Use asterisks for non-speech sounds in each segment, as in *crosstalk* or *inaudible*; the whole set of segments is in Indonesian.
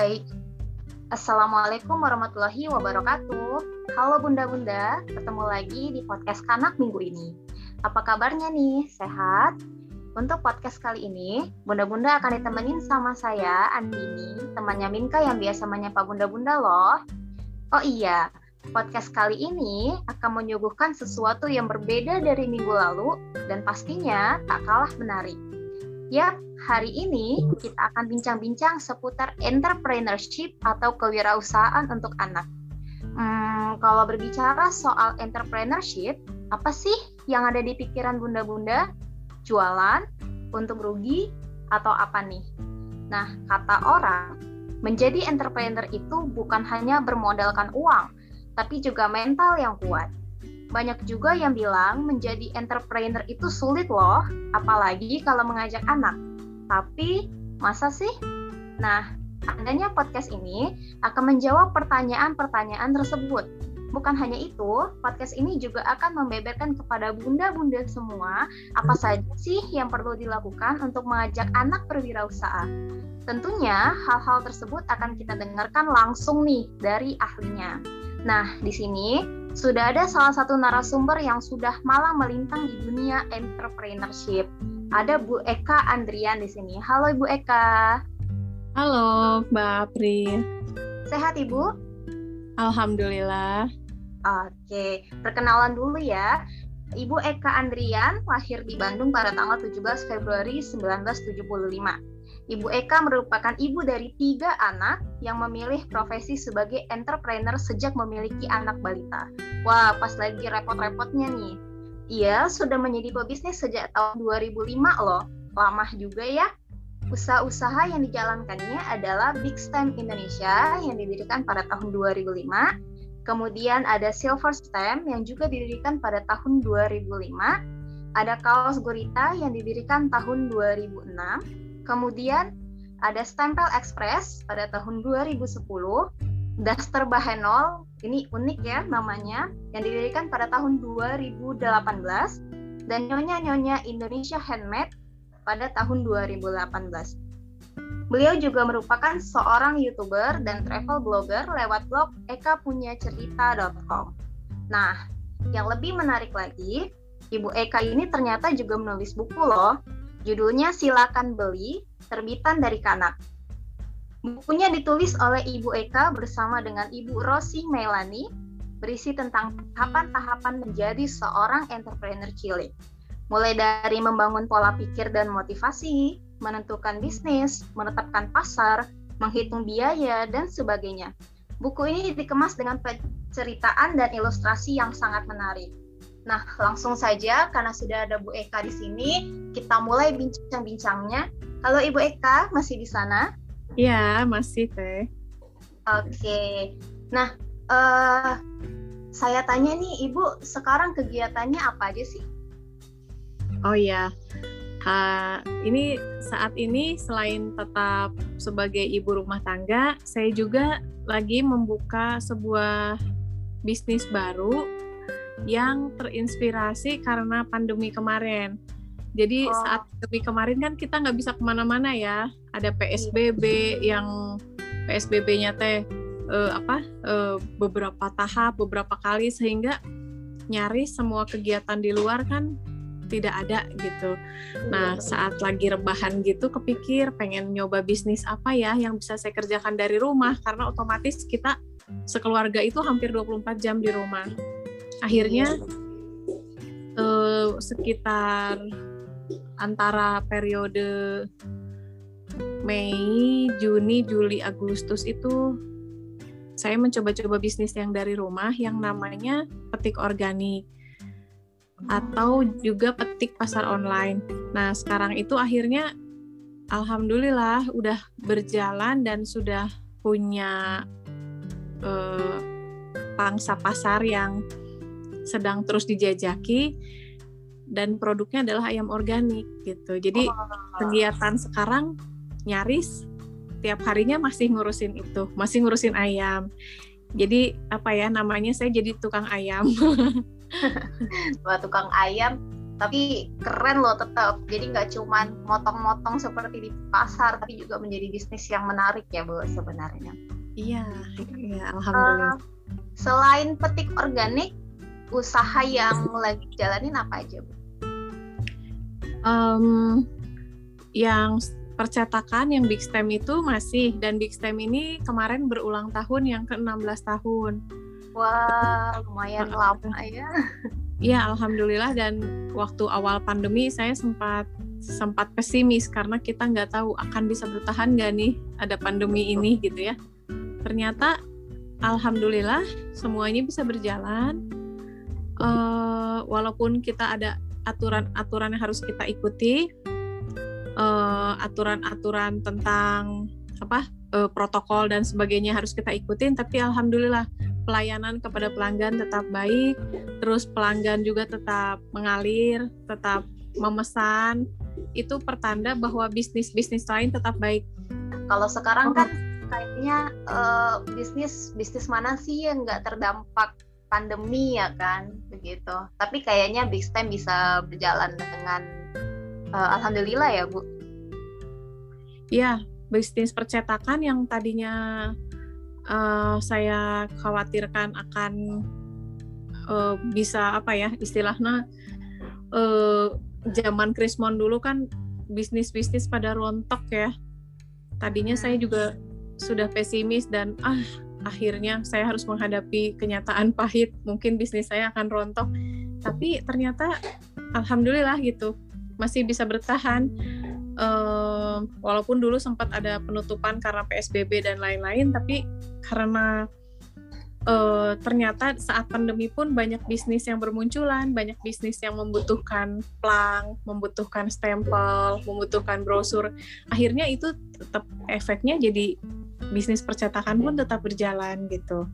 Baik. Assalamualaikum warahmatullahi wabarakatuh. Halo bunda-bunda, ketemu lagi di podcast Kanak minggu ini. Apa kabarnya nih? Sehat? Untuk podcast kali ini, bunda-bunda akan ditemenin sama saya, Andini, temannya Minka yang biasa menyapa bunda-bunda loh. Oh iya, podcast kali ini akan menyuguhkan sesuatu yang berbeda dari minggu lalu dan pastinya tak kalah menarik. Yap, hari ini kita akan bincang-bincang seputar entrepreneurship atau kewirausahaan untuk anak. Hmm, kalau berbicara soal entrepreneurship, apa sih yang ada di pikiran bunda-bunda? Jualan, untuk rugi, atau apa nih? Nah, kata orang, menjadi entrepreneur itu bukan hanya bermodalkan uang, tapi juga mental yang kuat. Banyak juga yang bilang menjadi entrepreneur itu sulit loh, apalagi kalau mengajak anak. Tapi, masa sih? Nah, adanya podcast ini akan menjawab pertanyaan-pertanyaan tersebut. Bukan hanya itu, podcast ini juga akan membeberkan kepada bunda-bunda semua apa saja sih yang perlu dilakukan untuk mengajak anak berwirausaha. Tentunya hal-hal tersebut akan kita dengarkan langsung nih dari ahlinya. Nah, di sini sudah ada salah satu narasumber yang sudah malang melintang di dunia entrepreneurship. Ada Bu Eka Andrian di sini. Halo Ibu Eka. Halo Mbak Apri. Sehat Ibu? Alhamdulillah. Oke, perkenalan dulu ya. Ibu Eka Andrian lahir di Bandung pada tanggal 17 Februari 1975. Ibu Eka merupakan ibu dari tiga anak yang memilih profesi sebagai entrepreneur sejak memiliki anak balita. Wah, pas lagi repot-repotnya nih. Ia sudah menjadi pebisnis sejak tahun 2005 loh. Lama juga ya. Usaha-usaha yang dijalankannya adalah Big Stem Indonesia yang didirikan pada tahun 2005. Kemudian ada Silver Stem yang juga didirikan pada tahun 2005. Ada Kaos Gurita yang didirikan tahun 2006 Kemudian ada Stempel Express pada tahun 2010, Daster Bahenol, ini unik ya namanya, yang didirikan pada tahun 2018, dan Nyonya-Nyonya Indonesia Handmade pada tahun 2018. Beliau juga merupakan seorang YouTuber dan travel blogger lewat blog ekapunyacerita.com. Nah, yang lebih menarik lagi, Ibu Eka ini ternyata juga menulis buku loh, Judulnya Silakan Beli, terbitan dari Kanak. Bukunya ditulis oleh Ibu Eka bersama dengan Ibu Rosi Melani, berisi tentang tahapan-tahapan menjadi seorang entrepreneur cilik. Mulai dari membangun pola pikir dan motivasi, menentukan bisnis, menetapkan pasar, menghitung biaya, dan sebagainya. Buku ini dikemas dengan penceritaan dan ilustrasi yang sangat menarik. Nah, langsung saja karena sudah ada Bu Eka di sini, kita mulai bincang-bincangnya. Halo Ibu Eka, masih di sana? Iya, masih Teh. Oke. Nah, uh, saya tanya nih, Ibu sekarang kegiatannya apa aja sih? Oh iya, uh, ini saat ini selain tetap sebagai ibu rumah tangga, saya juga lagi membuka sebuah bisnis baru yang terinspirasi karena pandemi kemarin. Jadi oh. saat pandemi kemarin kan kita nggak bisa ke mana-mana ya. Ada PSBB yang PSBB-nya teh uh, apa uh, beberapa tahap, beberapa kali sehingga nyaris semua kegiatan di luar kan tidak ada gitu. Nah saat lagi rebahan gitu kepikir pengen nyoba bisnis apa ya yang bisa saya kerjakan dari rumah karena otomatis kita sekeluarga itu hampir 24 jam di rumah akhirnya uh, sekitar antara periode Mei, Juni, Juli, Agustus itu saya mencoba-coba bisnis yang dari rumah yang namanya petik organik atau juga petik pasar online. Nah, sekarang itu akhirnya alhamdulillah udah berjalan dan sudah punya eh, pangsa pasar yang sedang terus dijajaki dan produknya adalah ayam organik gitu. Jadi oh. kegiatan sekarang nyaris tiap harinya masih ngurusin itu, masih ngurusin ayam. Jadi apa ya namanya saya jadi tukang ayam. *laughs* Wah tukang ayam tapi keren loh tetap jadi nggak cuman motong-motong seperti di pasar tapi juga menjadi bisnis yang menarik ya bu sebenarnya iya iya alhamdulillah uh, selain petik organik usaha yang lagi jalanin apa aja bu um, yang percetakan yang Big Stem itu masih dan Big Stem ini kemarin berulang tahun yang ke-16 tahun. Wah, lumayan lama ya. Iya, alhamdulillah dan waktu awal pandemi saya sempat sempat pesimis karena kita nggak tahu akan bisa bertahan nggak nih ada pandemi ini gitu ya. Ternyata alhamdulillah semuanya bisa berjalan. Uh, walaupun kita ada aturan-aturan yang harus kita ikuti, uh, aturan-aturan tentang apa uh, protokol dan sebagainya harus kita ikutin tapi alhamdulillah pelayanan kepada pelanggan tetap baik terus pelanggan juga tetap mengalir tetap memesan. Itu pertanda bahwa bisnis-bisnis lain tetap baik. Kalau sekarang kan kayaknya uh, bisnis bisnis mana sih yang nggak terdampak pandemi ya kan begitu tapi kayaknya Big Stem bisa berjalan dengan uh, alhamdulillah ya Bu. Ya, bisnis percetakan yang tadinya uh, saya khawatirkan akan uh, bisa apa ya istilahnya uh, zaman Krismon dulu kan bisnis-bisnis pada rontok ya. Tadinya saya juga sudah pesimis dan ah akhirnya saya harus menghadapi kenyataan *laughs* pahit. Mungkin bisnis saya akan rontok. Tapi ternyata alhamdulillah gitu masih bisa bertahan. Walaupun dulu sempat ada penutupan karena PSBB dan lain-lain tapi karena uh, ternyata saat pandemi pun banyak bisnis yang bermunculan banyak bisnis yang membutuhkan plang membutuhkan stempel membutuhkan brosur. Akhirnya itu tetap efeknya jadi bisnis percetakan pun tetap berjalan gitu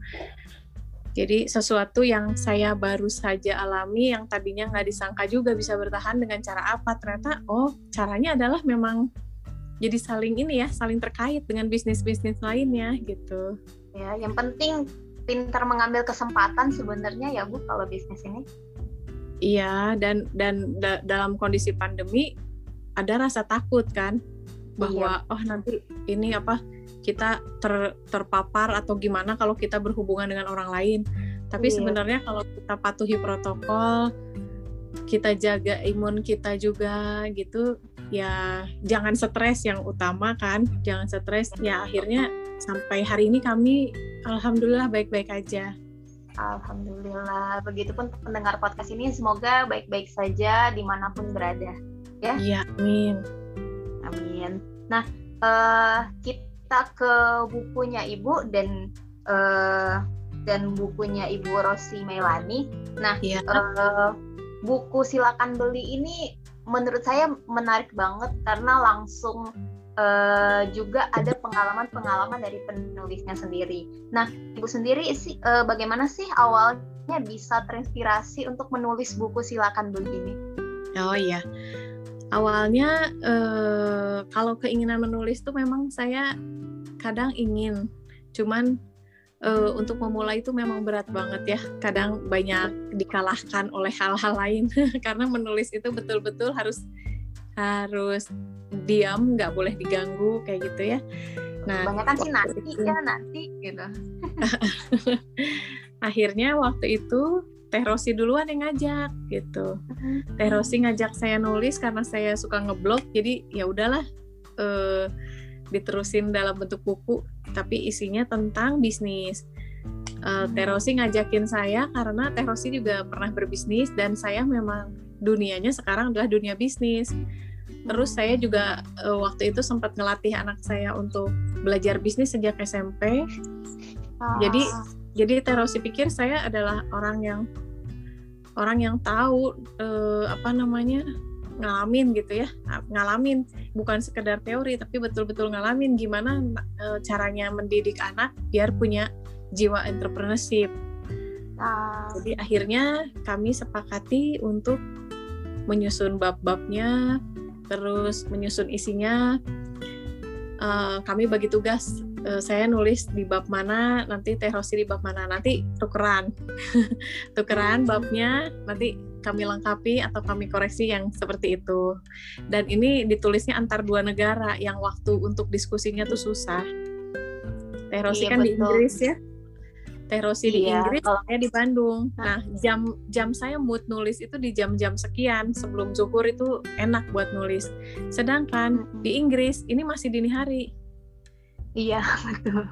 jadi sesuatu yang saya baru saja alami yang tadinya nggak disangka juga bisa bertahan dengan cara apa ternyata oh caranya adalah memang jadi saling ini ya saling terkait dengan bisnis-bisnis lainnya gitu. Ya, yang penting pintar mengambil kesempatan sebenarnya ya Bu kalau bisnis ini. Iya, dan dan da dalam kondisi pandemi ada rasa takut kan bahwa iya. oh nanti ini apa kita ter, terpapar atau gimana kalau kita berhubungan dengan orang lain. Tapi yeah. sebenarnya kalau kita patuhi protokol, kita jaga imun kita juga gitu, ya jangan stres yang utama kan, jangan stres. Ya akhirnya sampai hari ini kami alhamdulillah baik-baik aja. Alhamdulillah. Begitupun pendengar podcast ini semoga baik-baik saja di mana pun berada. Ya. Iya, amin. Amin. Nah, uh, kita kita ke bukunya Ibu dan uh, dan bukunya Ibu Rosi Melani. Nah, ya. uh, buku silakan beli ini menurut saya menarik banget karena langsung uh, juga ada pengalaman-pengalaman dari penulisnya sendiri. Nah, Ibu sendiri sih uh, bagaimana sih awalnya bisa terinspirasi untuk menulis buku silakan beli ini? Oh iya awalnya eh, kalau keinginan menulis tuh memang saya kadang ingin. Cuman eh, untuk memulai itu memang berat banget ya. Kadang banyak dikalahkan oleh hal-hal lain. *laughs* Karena menulis itu betul-betul harus harus diam nggak boleh diganggu kayak gitu ya. Nah banyak kan sih nanti ya nanti gitu. *laughs* Akhirnya waktu itu Teh Rosi duluan yang ngajak gitu. Teh Rosi ngajak saya nulis karena saya suka ngeblog, jadi ya udahlah uh, diterusin dalam bentuk buku, tapi isinya tentang bisnis. Uh, Teh Rosi ngajakin saya karena Teh Rosi juga pernah berbisnis dan saya memang dunianya sekarang adalah dunia bisnis. Terus saya juga uh, waktu itu sempat ngelatih anak saya untuk belajar bisnis sejak SMP. Jadi jadi Terosi pikir saya adalah orang yang orang yang tahu eh, apa namanya ngalamin gitu ya. Ngalamin bukan sekedar teori tapi betul-betul ngalamin gimana e, caranya mendidik anak biar punya jiwa entrepreneurship. Uh. jadi akhirnya kami sepakati untuk menyusun bab-babnya terus menyusun isinya. Uh, kami bagi tugas uh, saya nulis di bab mana nanti Teh Rosi di bab mana nanti tukeran *laughs* tukeran babnya nanti kami lengkapi atau kami koreksi yang seperti itu. Dan ini ditulisnya antar dua negara yang waktu untuk diskusinya tuh susah. Teh Rosi iya, kan betul. di Inggris ya. Teh Rosi iya, di Inggris, kalau... saya di Bandung. Nah, jam jam saya mood nulis itu di jam-jam sekian sebelum zuhur itu enak buat nulis. Sedangkan hmm. di Inggris ini masih dini hari. Iya, *laughs* betul.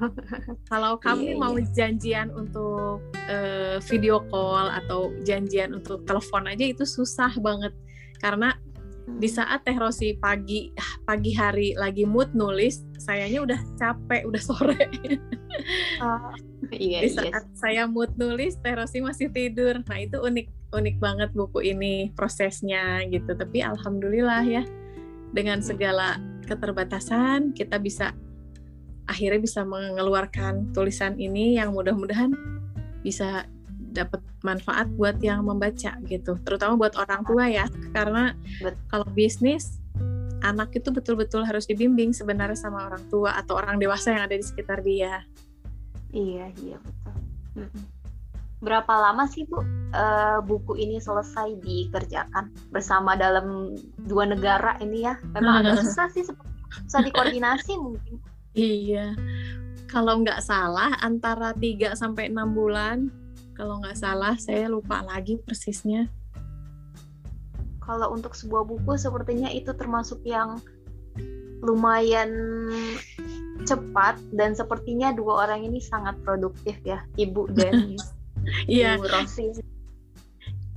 Kalau kami iya, mau iya. janjian untuk uh, video call atau janjian untuk telepon aja itu susah banget karena di hmm. saat Teh Rosi pagi pagi hari lagi mood nulis, sayanya udah capek, udah sore. Oh, iya, di iya saat iya. saya mood nulis, Teh Rosi masih tidur. Nah itu unik unik banget buku ini prosesnya gitu. Tapi alhamdulillah ya dengan segala keterbatasan kita bisa akhirnya bisa mengeluarkan tulisan ini yang mudah-mudahan bisa dapat manfaat buat yang membaca gitu. Terutama buat orang tua ya. Karena kalau bisnis anak itu betul-betul harus dibimbing sebenarnya sama orang tua atau orang dewasa yang ada di sekitar dia. Iya iya betul. Berapa lama sih bu uh, buku ini selesai dikerjakan? Bersama dalam dua negara ini ya? Memang agak *laughs* susah sih susah dikoordinasi mungkin iya. Kalau nggak salah antara 3 sampai enam bulan kalau nggak salah saya lupa lagi persisnya. Kalau untuk sebuah buku sepertinya itu termasuk yang lumayan cepat dan sepertinya dua orang ini sangat produktif ya. Ibu dan *laughs* iya. ibu Rosi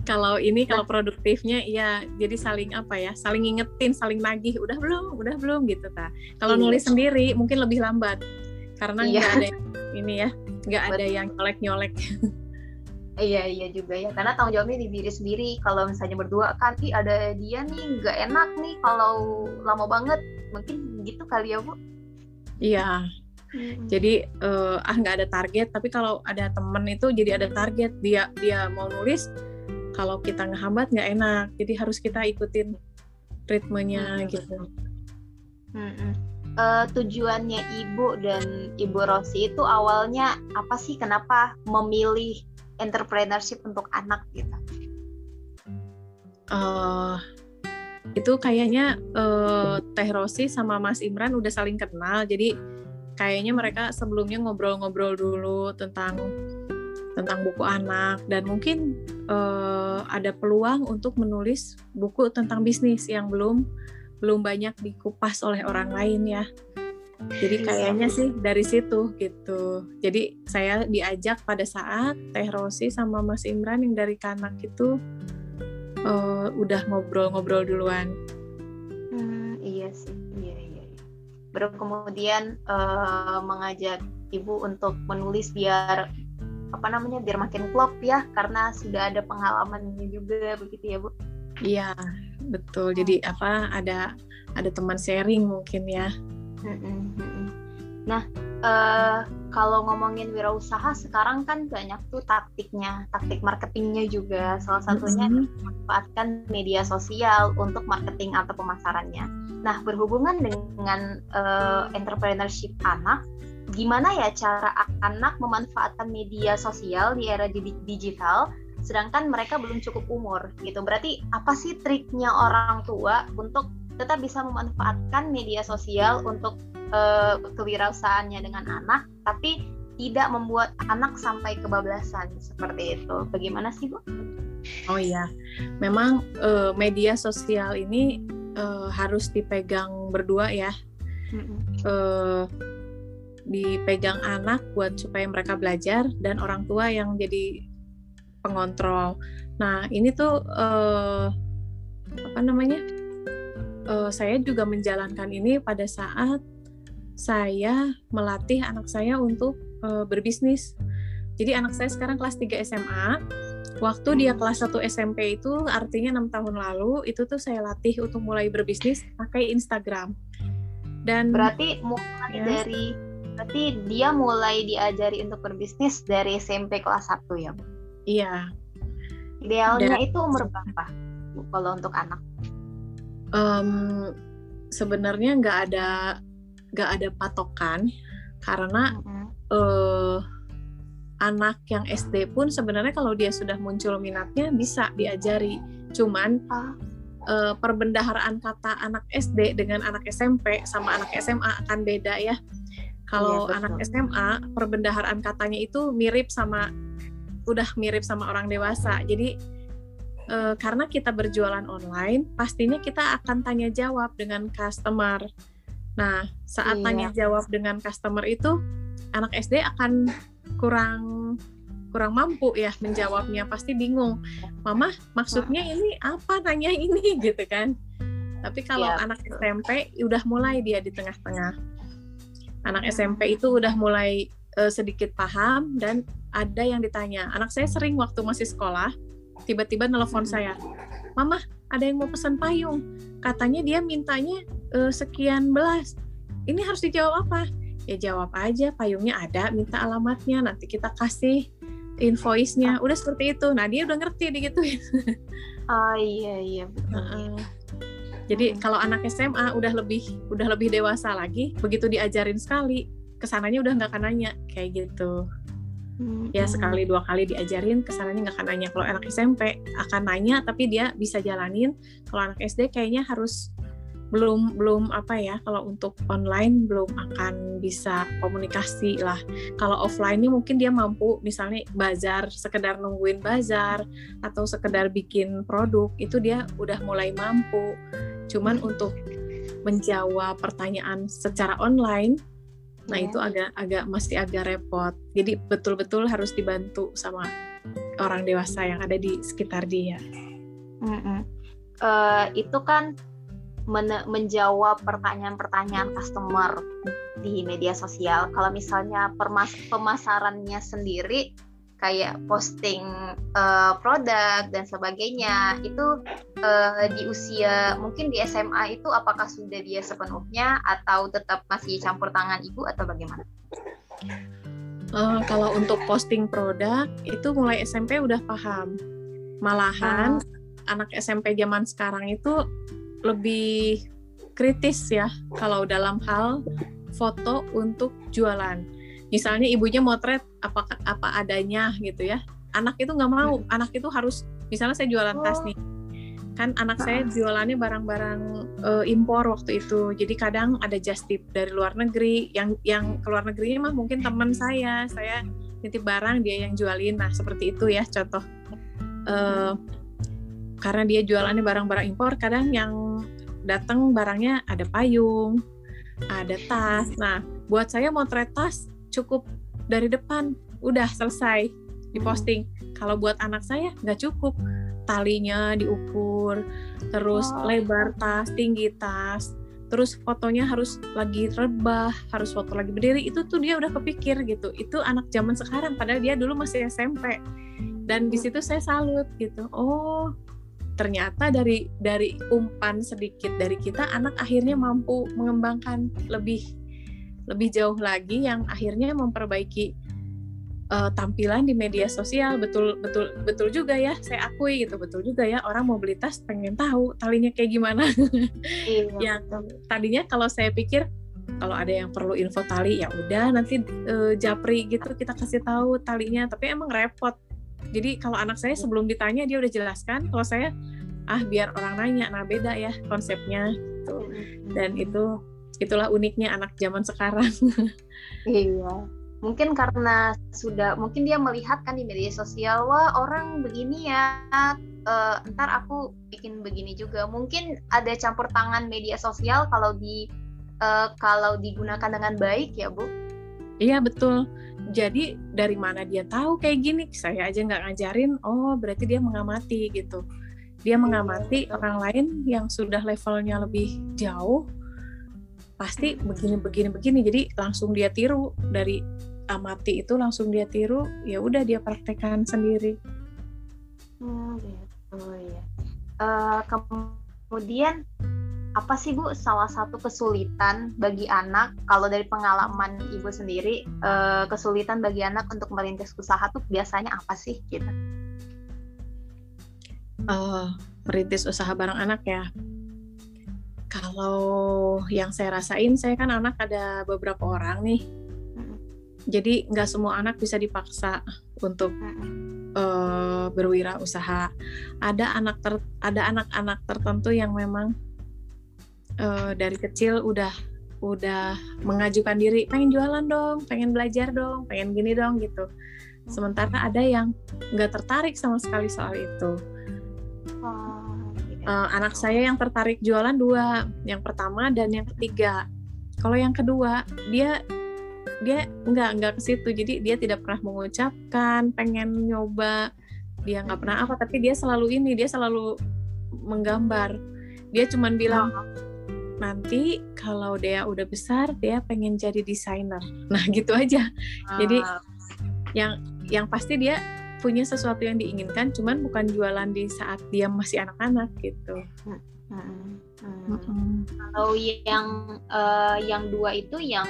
kalau ini kalau produktifnya ya jadi saling apa ya saling ngingetin saling nagih udah belum udah belum gitu ta kalau iya. nulis sendiri mungkin lebih lambat karena iya. nggak ada ini ya nggak ada yang nyolek nyolek Iya iya juga ya karena tanggung jawabnya di diri sendiri. Kalau misalnya berdua kan ih ada dia nih nggak enak nih kalau lama banget mungkin gitu kali ya bu? Iya. Hmm. jadi uh, ah nggak ada target tapi kalau ada temen itu jadi ada target. Dia dia mau nulis kalau kita ngehambat nggak enak jadi harus kita ikutin ritmenya hmm. gitu hmm. Uh, tujuannya ibu dan ibu Rosi itu awalnya apa sih kenapa memilih entrepreneurship untuk anak gitu? Uh, itu kayaknya uh, Teh Rosi sama Mas Imran udah saling kenal, jadi kayaknya mereka sebelumnya ngobrol-ngobrol dulu tentang tentang buku anak dan mungkin uh, ada peluang untuk menulis buku tentang bisnis yang belum belum banyak dikupas oleh orang lain ya. Jadi iya. kayaknya sih dari situ gitu. Jadi saya diajak pada saat Teh Rosi sama Mas Imran yang dari Kanak itu uh, udah ngobrol-ngobrol duluan. Hmm, iya sih, iya iya. iya. Baru kemudian uh, mengajak ibu untuk menulis biar apa namanya biar makin klop ya karena sudah ada pengalamannya juga begitu ya bu. Iya betul. Jadi apa ada ada teman sharing mungkin ya. Nah, uh, kalau ngomongin wirausaha sekarang kan banyak tuh taktiknya, taktik marketingnya juga. Salah satunya memanfaatkan media sosial untuk marketing atau pemasarannya. Nah, berhubungan dengan uh, entrepreneurship anak, gimana ya cara anak memanfaatkan media sosial di era digital sedangkan mereka belum cukup umur gitu. Berarti apa sih triknya orang tua untuk tetap bisa memanfaatkan media sosial untuk uh, kewirausahaannya dengan anak, tapi tidak membuat anak sampai kebablasan seperti itu. Bagaimana sih, Bu? Oh iya, memang uh, media sosial ini uh, harus dipegang berdua ya. Uh, dipegang anak buat supaya mereka belajar dan orang tua yang jadi pengontrol. Nah ini tuh uh, apa namanya? uh, saya juga menjalankan ini pada saat saya melatih anak saya untuk uh, berbisnis. Jadi anak saya sekarang kelas 3 SMA. Waktu dia kelas 1 SMP itu artinya enam tahun lalu itu tuh saya latih untuk mulai berbisnis pakai Instagram. Dan berarti mulai ya. dari berarti dia mulai diajari untuk berbisnis dari SMP kelas 1 ya, Bu? Iya. Idealnya Dan, itu umur berapa kalau untuk anak? um, sebenarnya nggak ada nggak ada patokan karena uh, anak yang SD pun sebenarnya kalau dia sudah muncul minatnya bisa diajari. Cuman ah. uh, perbendaharaan kata anak SD dengan anak SMP sama anak SMA akan beda ya. Kalau iya, anak SMA perbendaharaan katanya itu mirip sama udah mirip sama orang dewasa. Jadi uh, karena kita berjualan online, pastinya kita akan tanya jawab dengan customer. Nah, saat iya. tanya jawab dengan customer itu anak SD akan kurang kurang mampu ya menjawabnya pasti bingung. Mama maksudnya ini apa? Nanya ini *laughs* gitu kan. Tapi kalau ya, anak SMP udah mulai dia di tengah-tengah anak SMP itu udah mulai uh, sedikit paham dan ada yang ditanya. Anak saya sering waktu masih sekolah tiba-tiba nelfon saya mama ada yang mau pesan payung? Katanya dia mintanya uh, sekian belas. Ini harus dijawab apa? Ya jawab aja payungnya ada minta alamatnya nanti kita kasih invoice-nya. Udah seperti itu. Nah dia udah ngerti digituin. Oh iya iya betul uh, jadi hmm. kalau anak SMA udah lebih udah lebih dewasa lagi begitu diajarin sekali ke sananya udah nggak akan nanya kayak gitu. Hmm. ya sekali dua kali diajarin ke sananya nggak akan nanya. Kalau anak SMP akan nanya tapi dia bisa jalanin. Kalau anak SD kayaknya harus belum belum apa ya kalau untuk online belum akan bisa komunikasi lah. Kalau offline ini mungkin dia mampu misalnya bazar sekedar nungguin bazar atau sekedar bikin produk itu dia udah mulai mampu cuman untuk menjawab pertanyaan secara online nah iya. itu agak agak masih agak repot jadi betul-betul harus dibantu sama orang dewasa yang ada di sekitar dia mm -mm. Uh, itu kan men menjawab pertanyaan-pertanyaan customer di media sosial. Kalau misalnya permas pemasarannya sendiri kayak posting uh, produk dan sebagainya itu uh, di usia mungkin di SMA itu apakah sudah dia sepenuhnya atau tetap masih campur tangan ibu atau bagaimana? Uh, kalau untuk posting produk itu mulai SMP udah paham. Malahan uh. anak SMP zaman sekarang itu lebih kritis ya kalau dalam hal foto untuk jualan. Misalnya ibunya motret apa apa adanya gitu ya. Anak itu nggak mau. Hmm. Anak itu harus misalnya saya jualan tas nih. Kan anak saya jualannya barang-barang uh, impor waktu itu. Jadi kadang ada just tip dari luar negeri. Yang yang keluar negerinya mah mungkin teman saya. Saya nitip barang dia yang jualin. Nah seperti itu ya contoh. Uh, karena dia jualannya barang-barang impor kadang yang datang barangnya ada payung ada tas nah buat saya motret tas cukup dari depan. Udah selesai diposting kalau buat anak saya nggak cukup. Talinya diukur terus oh. lebar tas tinggi tas terus fotonya harus lagi rebah harus foto lagi berdiri. Itu tuh dia udah kepikir gitu. Itu anak zaman sekarang padahal dia dulu masih SMP dan di situ saya salut gitu. Oh ternyata dari dari umpan sedikit dari kita anak akhirnya mampu mengembangkan lebih lebih jauh lagi yang akhirnya memperbaiki uh, tampilan di media sosial. Betul betul betul juga ya saya akui gitu. Betul juga ya orang mau beli tas pengen tahu talinya kayak gimana. Iya, *laughs* yang tadinya kalau saya pikir kalau ada yang perlu info tali ya udah nanti uh, japri gitu kita kasih tahu talinya. Tapi emang repot. Jadi kalau anak saya sebelum ditanya dia udah jelaskan. Kalau saya ah biar orang nanya. Nah beda ya konsepnya. Gitu dan itu itulah uniknya anak zaman sekarang. Iya. Mungkin karena sudah mungkin dia melihat kan di media sosial wah orang begini ya uh, ntar aku bikin begini juga. Mungkin ada campur tangan media sosial kalau di uh, kalau digunakan dengan baik ya bu? Iya betul. Jadi dari mana dia tahu kayak gini? Saya aja nggak ngajarin oh berarti dia mengamati gitu. Dia mengamati orang lain yang sudah levelnya lebih jauh pasti begini begini. Begini jadi langsung dia tiru dari amati itu langsung dia tiru ya udah dia praktekkan sendiri. Hmm, gitu. Ya uh, kemudian apa sih Bu salah satu kesulitan bagi anak? Kalau dari pengalaman Ibu sendiri uh, kesulitan bagi anak untuk merintis usaha tuh biasanya apa sih gitu? Uh, merintis usaha bareng anak ya. Kalau yang saya rasain, saya kan anak ada beberapa orang nih. jadi nggak semua anak bisa dipaksa untuk uh, berwirausaha. Ada anak ter ada anak-anak tertentu yang memang uh, dari kecil udah udah mengajukan diri pengen jualan dong pengen belajar dong pengen gini dong gitu. Sementara ada yang nggak tertarik sama sekali soal itu uh, anak saya yang tertarik jualan dua yang pertama dan yang ketiga. Kalau yang kedua dia dia nggak nggak ke situ. Jadi dia tidak pernah mengucapkan pengen nyoba. Dia nggak pernah apa tapi dia selalu ini dia selalu menggambar. Dia cuman bilang nanti kalau dia udah besar dia pengen jadi desainer. Nah gitu aja. Jadi yang yang pasti dia punya sesuatu yang diinginkan cuman bukan jualan di saat dia masih anak-anak gitu hmm. Hmm. Hmm. Kalau yang uh, yang dua itu yang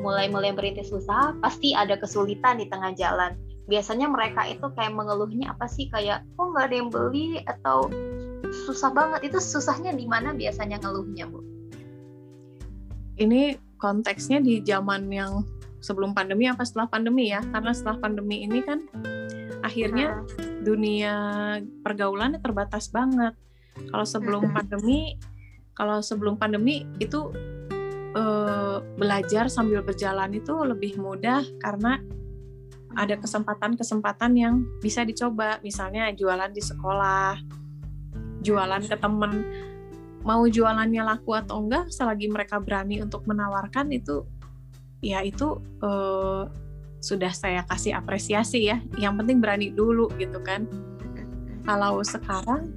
mulai-mulai merintis usaha pasti ada kesulitan di tengah jalan. Biasanya mereka itu kayak mengeluhnya apa sih kayak kok nggak ada yang beli atau susah banget. Itu susahnya di mana biasanya ngeluhnya, Bu? ini konteksnya di zaman yang sebelum pandemi apa setelah pandemi ya karena setelah pandemi ini kan akhirnya dunia pergaulannya terbatas banget. Kalau sebelum pandemi kalau sebelum pandemi itu eh, belajar sambil berjalan itu lebih mudah karena ada kesempatan-kesempatan yang bisa dicoba. Misalnya jualan di sekolah jualan ke temen. Mau jualannya laku atau enggak selagi mereka berani untuk menawarkan itu ya itu uh, sudah saya kasih apresiasi ya yang penting berani dulu gitu kan kalau sekarang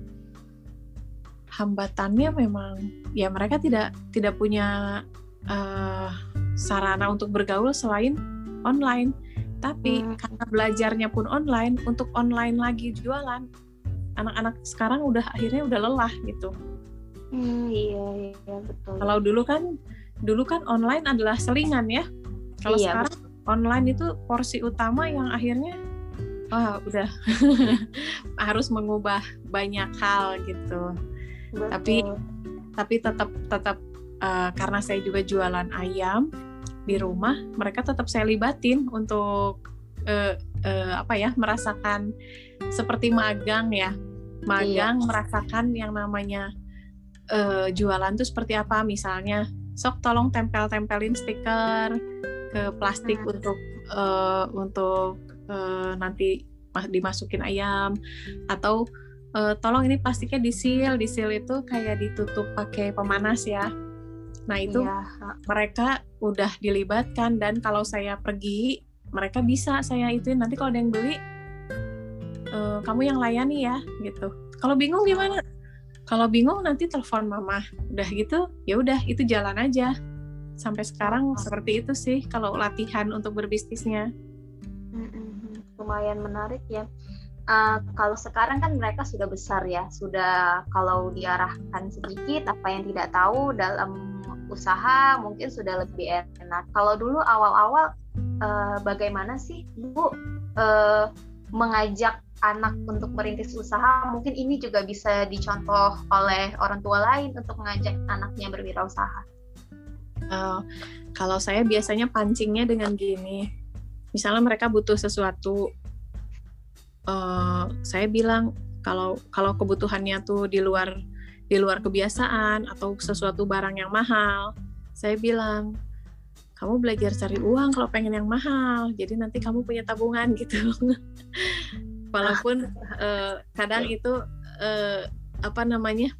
hambatannya memang ya mereka tidak tidak punya uh, sarana untuk bergaul selain online tapi hmm. karena belajarnya pun online untuk online lagi jualan anak-anak sekarang udah akhirnya udah lelah gitu Hmm, iya iya betul. Kalau dulu kan dulu kan online adalah selingan ya. Kalau iya, sekarang betul. Online itu porsi utama yang akhirnya wah udah *laughs* harus mengubah banyak hal gitu. Betul. Tapi tapi tetap tetap uh, karena saya juga jualan ayam di rumah, mereka tetap saya libatin untuk uh, uh, apa ya merasakan seperti magang ya, magang iya. merasakan yang namanya uh, jualan tuh seperti apa misalnya sok tolong tempel-tempelin stiker ke plastik hmm. untuk uh, untuk uh, nanti dimasukin ayam atau uh, tolong ini plastiknya disil disil itu kayak ditutup pakai pemanas ya. Nah itu iya. mereka udah dilibatkan dan kalau saya pergi mereka bisa saya itu nanti kalau ada yang beli uh, kamu yang layani ya gitu. Kalau bingung gimana? Kalau bingung nanti telepon mama. Udah gitu ya udah itu jalan aja sampai sekarang oh. seperti itu sih kalau latihan untuk berbisnisnya. Lumayan menarik ya. Uh, kalau sekarang kan mereka sudah besar ya. Sudah kalau diarahkan sedikit apa yang tidak tahu dalam usaha mungkin sudah lebih enak. Kalau dulu awal-awal uh, bagaimana sih bu uh, mengajak anak untuk merintis usaha? Mungkin ini juga bisa dicontoh oleh orang tua lain untuk mengajak anaknya berwirausaha. Uh, kalau saya biasanya pancingnya dengan gini, misalnya mereka butuh sesuatu, uh, saya bilang kalau kalau kebutuhannya tuh di luar di luar kebiasaan atau sesuatu barang yang mahal, saya bilang kamu belajar cari uang kalau pengen yang mahal, jadi nanti kamu punya tabungan *laughs* gitu. walaupun uh, kadang itu uh, apa namanya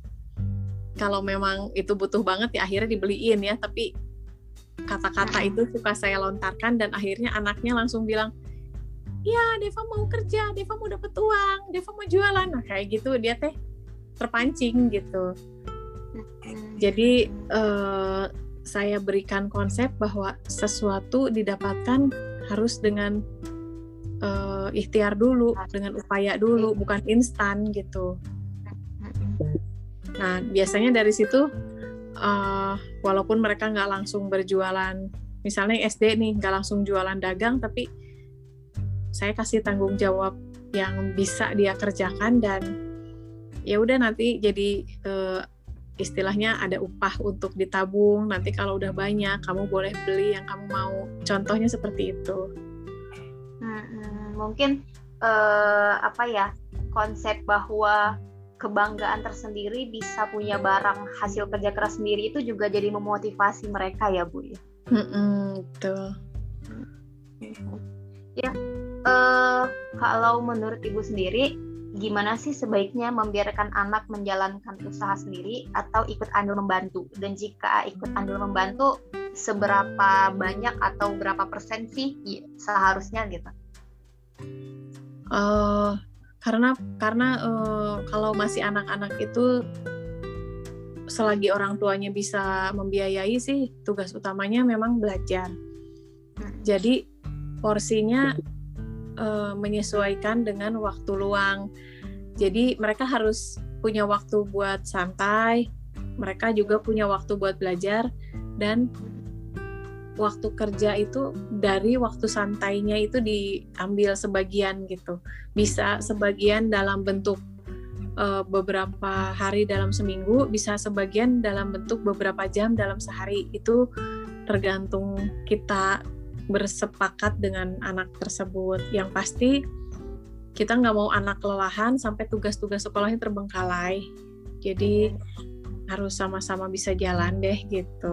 kalau memang itu butuh banget ya akhirnya dibeliin ya. Tapi kata-kata itu suka saya lontarkan dan akhirnya anaknya langsung bilang ya Deva mau kerja Deva mau dapat uang Deva mau jualan. Nah kayak gitu dia teh terpancing gitu. Jadi uh, saya berikan konsep bahwa sesuatu didapatkan harus dengan uh, ikhtiar dulu dengan upaya dulu bukan instan gitu nah biasanya dari situ uh, walaupun mereka nggak langsung berjualan misalnya SD nih nggak langsung jualan dagang tapi saya kasih tanggung jawab yang bisa dia kerjakan dan ya udah nanti jadi uh, istilahnya ada upah untuk ditabung. Nanti kalau udah banyak kamu boleh beli yang kamu mau. Contohnya seperti itu. Hmm, mungkin uh, apa ya konsep bahwa kebanggaan tersendiri bisa punya barang hasil kerja keras sendiri itu juga jadi memotivasi mereka ya bu ya? Mm betul. Ya uh, kalau menurut ibu sendiri gimana sih sebaiknya membiarkan anak menjalankan usaha sendiri atau ikut andil membantu? Dan jika ikut andil membantu seberapa banyak atau berapa persen sih ya, seharusnya gitu? Uh, karena karena uh, kalau masih anak-anak itu selagi orang tuanya bisa membiayai sih tugas utamanya memang belajar hmm. jadi porsinya uh, menyesuaikan dengan waktu luang. Jadi mereka harus punya waktu buat santai, mereka juga punya waktu buat belajar dan waktu kerja itu dari waktu santainya itu diambil sebagian gitu. Bisa sebagian dalam bentuk uh, beberapa hari dalam seminggu, bisa sebagian dalam bentuk beberapa jam dalam sehari. Itu tergantung kita bersepakat dengan anak tersebut. Yang pasti kita nggak mau anak kelelahan sampai tugas-tugas sekolahnya terbengkalai. Jadi harus sama-sama bisa jalan deh gitu.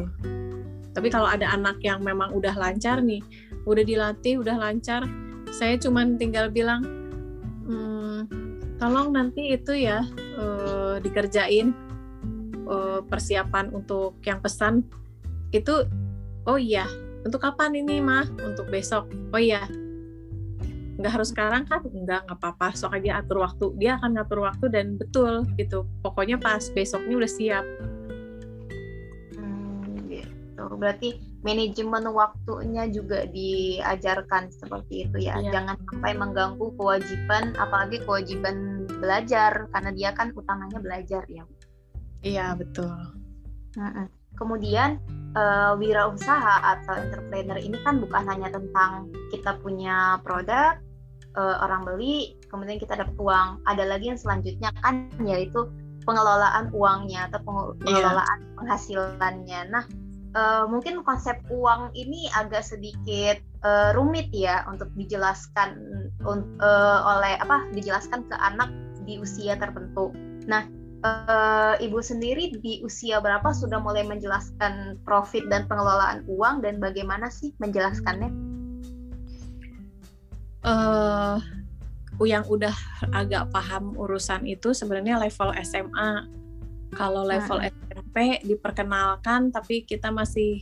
Tapi kalau ada anak yang memang udah lancar nih, udah dilatih, udah lancar, saya cuman tinggal bilang, hmm, tolong nanti itu ya uh, dikerjain uh, persiapan untuk yang pesan. Itu. Oh iya, untuk kapan ini mah untuk besok. Oh iya. Nggak harus sekarang kan? Nggak nggak apa-apa sok aja atur waktu. Dia akan ngatur waktu dan betul gitu. Pokoknya pas besoknya udah siap gitu. Berarti manajemen waktunya juga diajarkan seperti itu ya. ya jangan sampai mengganggu kewajiban apalagi kewajiban belajar karena dia kan utamanya belajar ya. Iya betul. Kemudian uh, wirausaha atau entrepreneur ini kan bukan hanya tentang kita punya produk uh, orang beli kemudian kita dapat uang. Ada lagi yang selanjutnya kan yaitu pengelolaan uangnya atau pengelolaan yeah. penghasilannya. Nah uh, mungkin konsep uang ini agak sedikit uh, rumit ya untuk dijelaskan uh, oleh apa dijelaskan ke anak di usia tertentu nah uh, ibu sendiri di usia berapa sudah mulai menjelaskan profit dan pengelolaan uang dan bagaimana sih menjelaskannya? Uh, yang udah agak paham urusan itu sebenarnya level SMA. Kalau level hmm. SMP diperkenalkan, tapi kita masih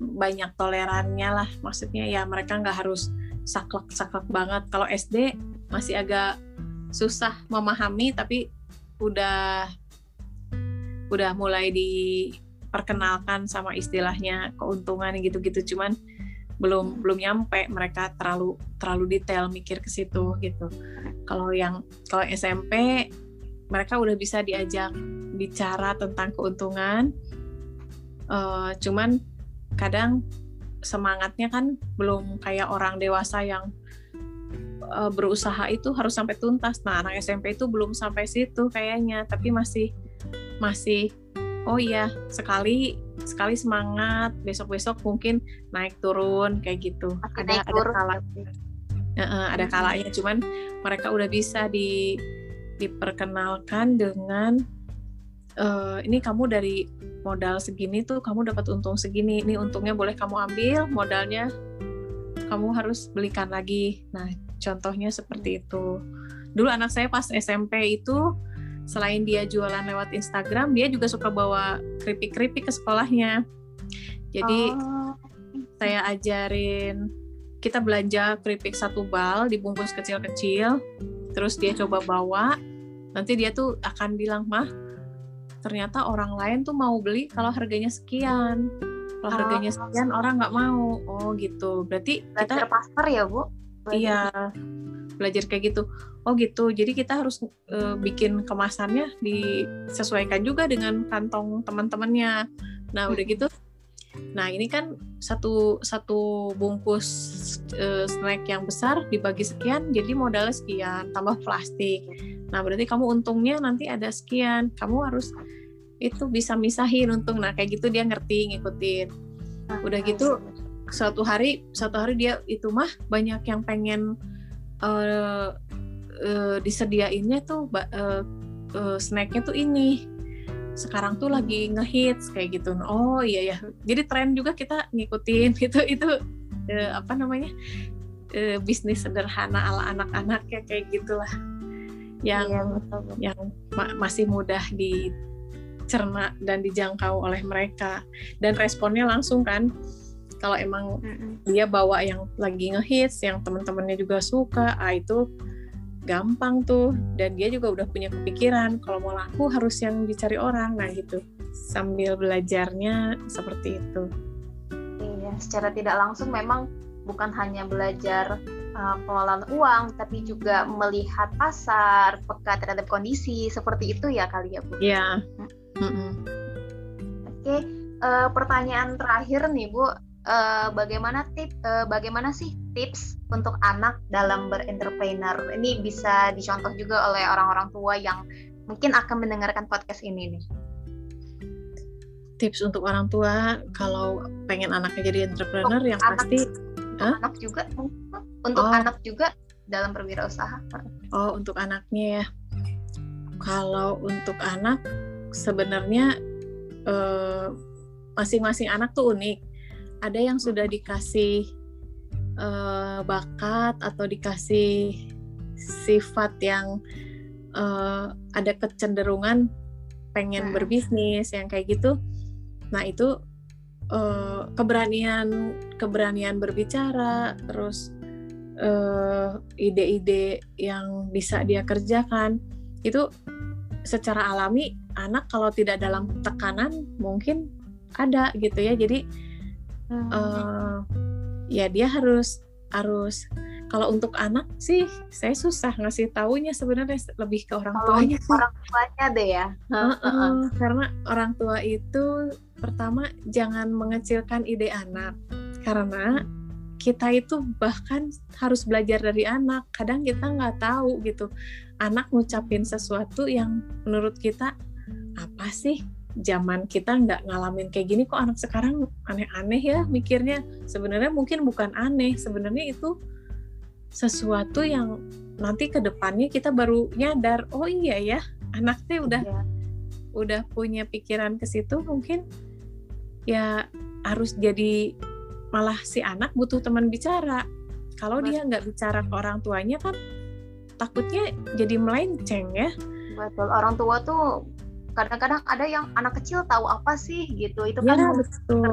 banyak tolerannya lah. Maksudnya ya mereka nggak harus saklek-saklek banget. Kalau SD masih agak susah memahami, tapi udah udah mulai diperkenalkan sama istilahnya keuntungan gitu-gitu cuman belum belum nyampe mereka terlalu terlalu detail mikir ke situ gitu kalau yang kalau SMP mereka udah bisa diajak bicara tentang keuntungan uh, cuman kadang semangatnya kan belum kayak orang dewasa yang uh, berusaha itu harus sampai tuntas. Nah, anak SMP itu belum sampai situ kayaknya, tapi masih masih oh iya, sekali sekali semangat, besok-besok mungkin naik turun kayak gitu. Ada naik ada turun. kala uh, ada hmm. kalanya, cuman mereka udah bisa di diperkenalkan dengan uh, ini kamu dari modal segini tuh kamu dapat untung segini. Ini untungnya boleh kamu ambil, modalnya kamu harus belikan lagi. Nah, Contohnya seperti itu. Dulu anak saya pas SMP itu selain dia jualan lewat Instagram, dia juga suka bawa keripik-keripik ke sekolahnya. Jadi oh. saya ajarin kita belanja keripik satu bal dibungkus kecil-kecil, terus dia coba bawa. Nanti dia tuh akan bilang, "Mah, ternyata orang lain tuh mau beli kalau harganya sekian. Kalau harganya oh. sekian orang nggak mau." Oh, gitu. Berarti kita pasar ya, Bu? iya belajar kayak gitu oh gitu jadi kita harus uh, bikin kemasannya disesuaikan juga dengan kantong teman-temannya nah udah gitu nah ini kan satu satu bungkus uh, snack yang besar dibagi sekian jadi modalnya sekian tambah plastik. Nah berarti kamu untungnya nanti ada sekian. Kamu harus itu bisa misahin untung. Nah kayak gitu dia ngerti ngikutin. Udah gitu suatu hari suatu hari dia itu mah banyak yang pengen uh, uh, disediainnya tuh uh, uh, snacknya tuh ini sekarang tuh lagi ngehits kayak gitu. Oh iya ya jadi tren juga kita ngikutin. *laughs* Itu itu uh, apa namanya? Uh, bisnis sederhana ala anak-anak ya kayak gitulah. Yang iya, betul, betul. yang ma masih mudah dicerna dan dijangkau oleh mereka. Dan responnya langsung kan kalau emang mm -mm. dia bawa yang lagi ngehits yang teman-temannya juga suka ah itu gampang tuh dan dia juga udah punya kepikiran kalau mau laku harus yang dicari orang nah gitu sambil belajarnya seperti itu iya secara tidak langsung memang bukan hanya belajar uh, pengelolaan uang, tapi juga melihat pasar, peka terhadap kondisi, seperti itu ya kali ya Bu? Iya. Yeah. Mm -hmm. Oke, okay. uh, pertanyaan terakhir nih Bu, uh, bagaimana tip, uh, bagaimana sih tips untuk anak dalam berentrepreneur? Ini bisa dicontoh juga oleh orang-orang tua yang mungkin akan mendengarkan podcast ini nih. Tips untuk orang tua kalau pengen anaknya jadi entrepreneur oh, yang anak, pasti anak juga. Untuk oh. anak juga dalam berwirausaha. Oh untuk anaknya ya. Kalau untuk anak sebenarnya eh, masing-masing anak tuh unik ada yang sudah dikasih uh, bakat atau dikasih sifat yang uh, ada kecenderungan pengen hmm. berbisnis yang kayak gitu. Nah itu uh, keberanian keberanian berbicara terus uh, ide-ide yang bisa dia kerjakan. Itu secara alami anak kalau tidak dalam tekanan mungkin ada gitu ya. Jadi uh, ya dia harus harus kalau untuk anak sih saya susah ngasih taunya sebenarnya lebih ke orang tuanya sih. orang tuanya deh ya uh, uh, karena orang tua itu pertama jangan mengecilkan ide anak karena kita itu bahkan harus belajar dari anak. Kadang kita nggak tahu gitu. Anak ngucapin sesuatu yang menurut kita apa sih? Zaman kita nggak ngalamin kayak gini kok anak sekarang aneh-aneh ya mikirnya. Sebenarnya mungkin bukan aneh, sebenarnya itu sesuatu yang nanti ke depannya kita baru nyadar, oh iya ya, anaknya udah ya. udah punya pikiran ke situ mungkin ya harus jadi malah si anak butuh teman bicara kalau dia nggak bicara ke orang tuanya kan takutnya jadi melenceng ya betul orang tua tuh kadang-kadang ada yang anak kecil tahu apa sih gitu itu kan ya, betul.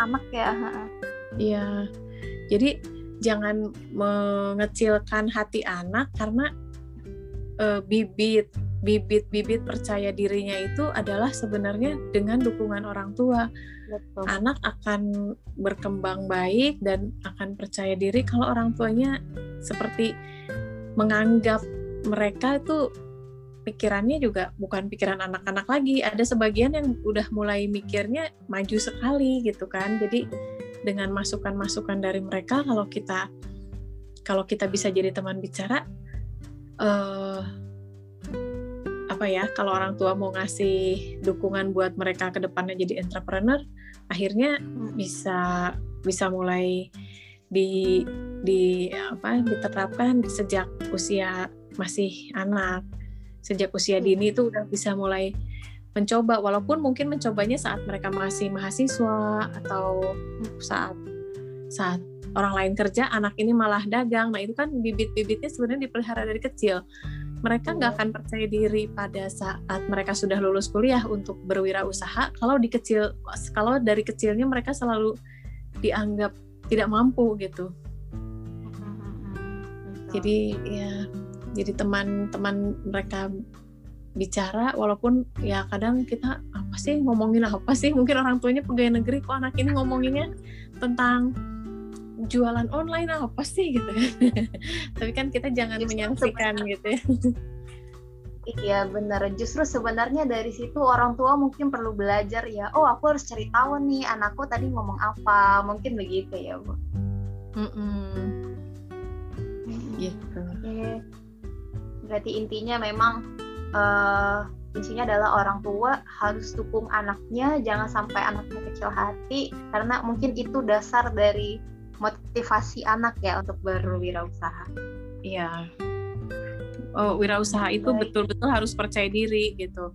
anak ya iya jadi jangan mengecilkan hati anak karena uh, bibit bibit-bibit percaya dirinya itu adalah sebenarnya dengan dukungan orang tua. Betul. Anak akan berkembang baik dan akan percaya diri kalau orang tuanya seperti menganggap mereka itu pikirannya juga bukan pikiran anak-anak lagi. Ada sebagian yang udah mulai mikirnya maju sekali gitu kan. Jadi dengan masukan-masukan dari mereka kalau kita kalau kita bisa jadi teman bicara uh, apa ya kalau orang tua mau ngasih dukungan buat mereka ke depannya jadi entrepreneur akhirnya bisa bisa mulai di di apa diterapkan sejak usia masih anak sejak usia dini itu udah bisa mulai mencoba walaupun mungkin mencobanya saat mereka masih mahasiswa atau saat saat orang lain kerja anak ini malah dagang. Nah itu kan bibit-bibitnya sebenarnya dipelihara dari kecil. Mereka nggak akan percaya diri pada saat mereka sudah lulus kuliah untuk berwirausaha. Kalau di kecil kalau dari kecilnya mereka selalu dianggap tidak mampu gitu. Jadi ya jadi teman-teman mereka bicara walaupun ya kadang kita apa sih ngomongin apa sih mungkin orang tuanya pegawai negeri kok anak ini ngomonginnya tentang jualan online apa sih gitu *laughs* tapi kan kita jangan Justru menyaksikan gitu ya Iya benar. Justru sebenarnya dari situ orang tua mungkin perlu belajar ya. Oh aku harus cari tahu nih anakku tadi ngomong apa. Mungkin begitu ya bu. Mm -mm. Gitu. Oke. Berarti intinya memang uh, kuncinya adalah orang tua harus dukung anaknya jangan sampai anaknya kecil hati karena mungkin itu dasar dari motivasi anak ya untuk berwirausaha. Iya. Oh, wirausaha itu betul-betul harus percaya diri gitu.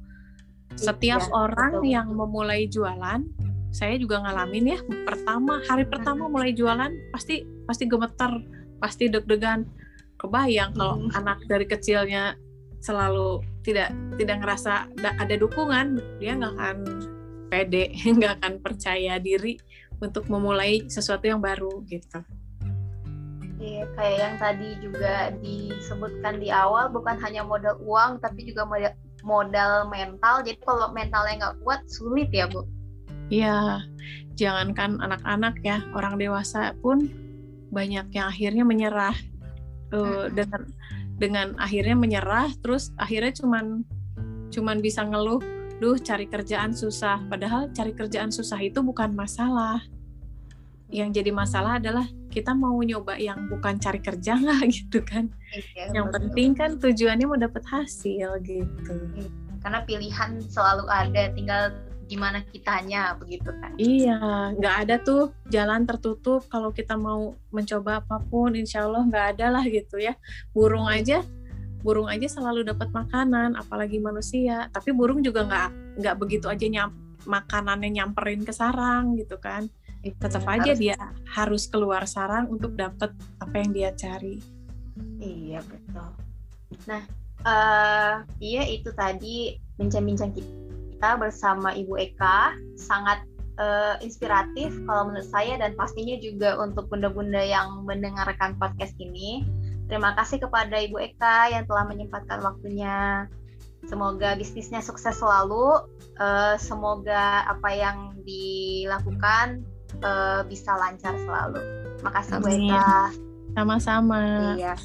Setiap iya, orang betul. yang memulai jualan saya juga ngalamin ya pertama hari pertama mulai jualan pasti pasti gemeter pasti deg-degan kebayang kalau hmm. anak dari kecilnya selalu tidak tidak ngerasa ada dukungan dia nggak akan pede *laughs* nggak akan percaya diri untuk memulai sesuatu yang baru gitu Iya, kayak yang tadi juga disebutkan di awal bukan hanya modal uang tapi juga modal modal mental. Jadi kalau mentalnya nggak kuat sulit ya bu. Iya, jangankan anak-anak ya, orang dewasa pun banyak yang akhirnya menyerah uh, dengan dengan akhirnya menyerah, terus akhirnya cuman cuman bisa ngeluh, duh cari kerjaan susah. Padahal cari kerjaan susah itu bukan masalah yang jadi masalah adalah kita mau nyoba yang bukan cari kerja nggak *laughs* gitu kan iya, yang betul. penting kan tujuannya mau dapat hasil gitu iya, karena pilihan selalu ada tinggal gimana kitanya begitu kan iya nggak ada tuh jalan tertutup kalau kita mau mencoba apa pun insya Allah nggak ada lah gitu ya burung aja burung aja selalu dapat makanan apalagi manusia tapi burung juga nggak nggak begitu aja nyam makanannya nyamperin ke sarang gitu kan tetap iya, aja harus. dia harus keluar sarang untuk dapat apa yang dia cari. Iya betul. Nah, uh, iya itu tadi bincang-bincang kita bersama Ibu Eka sangat uh, inspiratif kalau menurut saya dan pastinya juga untuk bunda-bunda yang mendengarkan podcast ini. Terima kasih kepada Ibu Eka yang telah menyempatkan waktunya. Semoga bisnisnya sukses selalu. Uh, semoga apa yang dilakukan uh, bisa lancar selalu. Makasih Bu Eka. Sama-sama. Iya.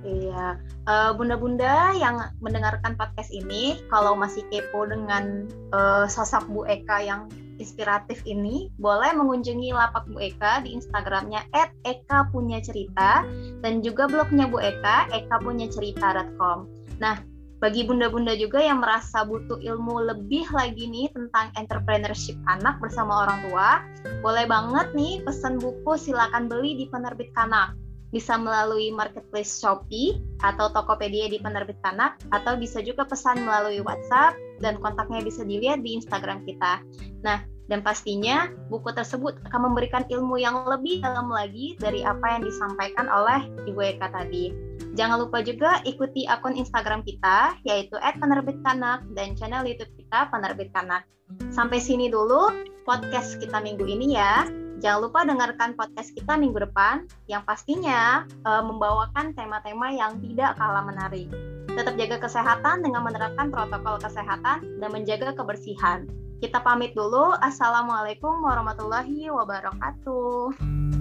Iya, uh, bunda-bunda yang mendengarkan podcast ini, kalau masih kepo dengan uh, sosok Bu Eka yang inspiratif ini, boleh mengunjungi lapak Bu Eka di Instagramnya @eka_punya_cerita dan juga blognya Bu Eka, ekapunyacerita.com. Nah, bagi bunda-bunda juga yang merasa butuh ilmu lebih lagi nih tentang entrepreneurship anak bersama orang tua, boleh banget nih pesan buku silakan beli di penerbit Kanak. Bisa melalui marketplace Shopee atau Tokopedia di penerbit Kanak atau bisa juga pesan melalui WhatsApp dan kontaknya bisa dilihat di Instagram kita. Nah, dan pastinya buku tersebut akan memberikan ilmu yang lebih dalam lagi dari apa yang disampaikan oleh Ibu Eka tadi. Jangan lupa juga ikuti akun Instagram kita yaitu @penerbitkanak dan channel YouTube kita Penerbit Kanak. Sampai sini dulu podcast kita minggu ini ya. Jangan lupa dengarkan podcast kita minggu depan yang pastinya uh, membawakan tema-tema yang tidak kalah menarik. Tetap jaga kesehatan dengan menerapkan protokol kesehatan dan menjaga kebersihan. Kita pamit dulu. Assalamualaikum warahmatullahi wabarakatuh.